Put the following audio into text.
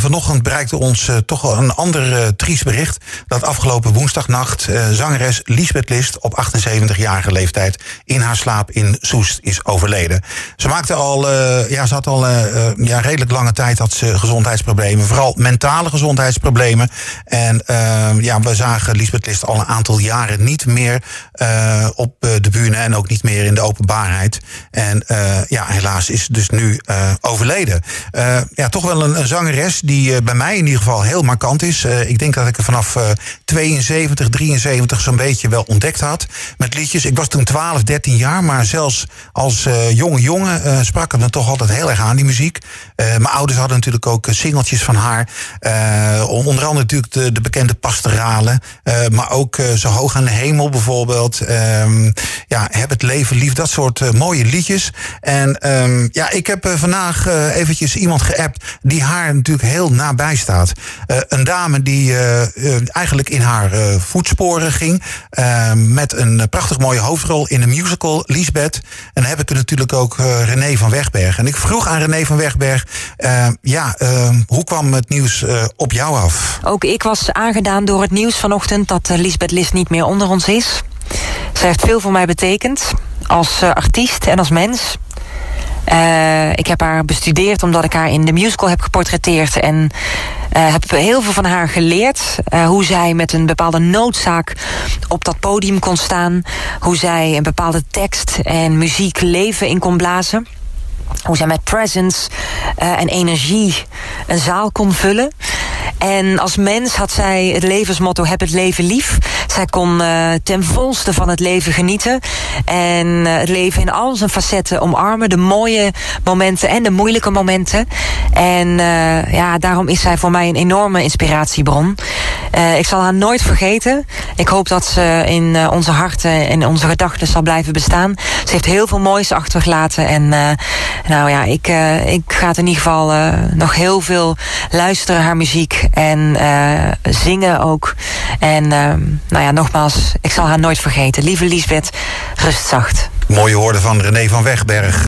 vanochtend bereikte ons uh, toch een ander uh, triest bericht. Dat afgelopen woensdagnacht uh, zangeres Lisbeth List op 78-jarige leeftijd in haar slaap in Soest is overleden. Ze maakte al, ja, ze had al ja, redelijk lange tijd had ze gezondheidsproblemen. Vooral mentale gezondheidsproblemen. En ja, we zagen Lisbeth List al een aantal jaren niet meer op de bühne en ook niet meer in de openbaarheid. En ja, helaas is dus nu overleden. ja, toch wel een zangeres die uh, bij mij in ieder geval heel markant is. Uh, ik denk dat ik er vanaf uh, 72, 73 zo'n beetje wel ontdekt had met liedjes. Ik was toen 12, 13 jaar, maar zelfs als jonge jongen sprak het me toch altijd heel erg aan, die muziek. mijn ouders hadden natuurlijk ook singeltjes van haar. onder andere natuurlijk de, de bekende pastoralen, maar ook Zo hoog aan de hemel bijvoorbeeld. Um, ja, Heb het leven lief, dat soort mooie liedjes. En um, ja, ik heb vandaag eventjes iemand geappt die haar natuurlijk heel nabij staat. Uh, een dame die uh, eigenlijk in haar voetsporen ging. met een prachtig mooie hoofdrol in de musical Lisbeth. En heb ik er natuurlijk ook René van Wegberg. En ik vroeg aan René van Wegberg: ja, hoe kwam het nieuws op jou af? Ook ik was aangedaan door het nieuws vanochtend dat Lisbeth Lis niet meer onder ons is. Zij heeft veel voor mij betekend als artiest en als mens. Uh, ik heb haar bestudeerd omdat ik haar in de musical heb geportretteerd. En uh, heb heel veel van haar geleerd. Uh, hoe zij met een bepaalde noodzaak op dat podium kon staan. Hoe zij een bepaalde tekst en muziek leven in kon blazen. Hoe zij met presence en energie een zaal kon vullen. En als mens had zij het levensmotto heb het leven lief. Zij kon uh, ten volste van het leven genieten. En uh, het leven in al zijn facetten omarmen. De mooie momenten en de moeilijke momenten. En uh, ja, daarom is zij voor mij een enorme inspiratiebron. ik zal haar nooit vergeten. Ik hoop dat ze in onze harten en onze gedachten zal blijven bestaan. Ze heeft heel veel moois achtergelaten. En nou ja, ik, ik ga het in ieder geval nog heel veel luisteren, haar muziek. En zingen ook. En uh, nou ja, nogmaals, ik zal haar nooit vergeten. Lieve Liesbeth, rust zacht. Mooie woorden van René van Wegberg.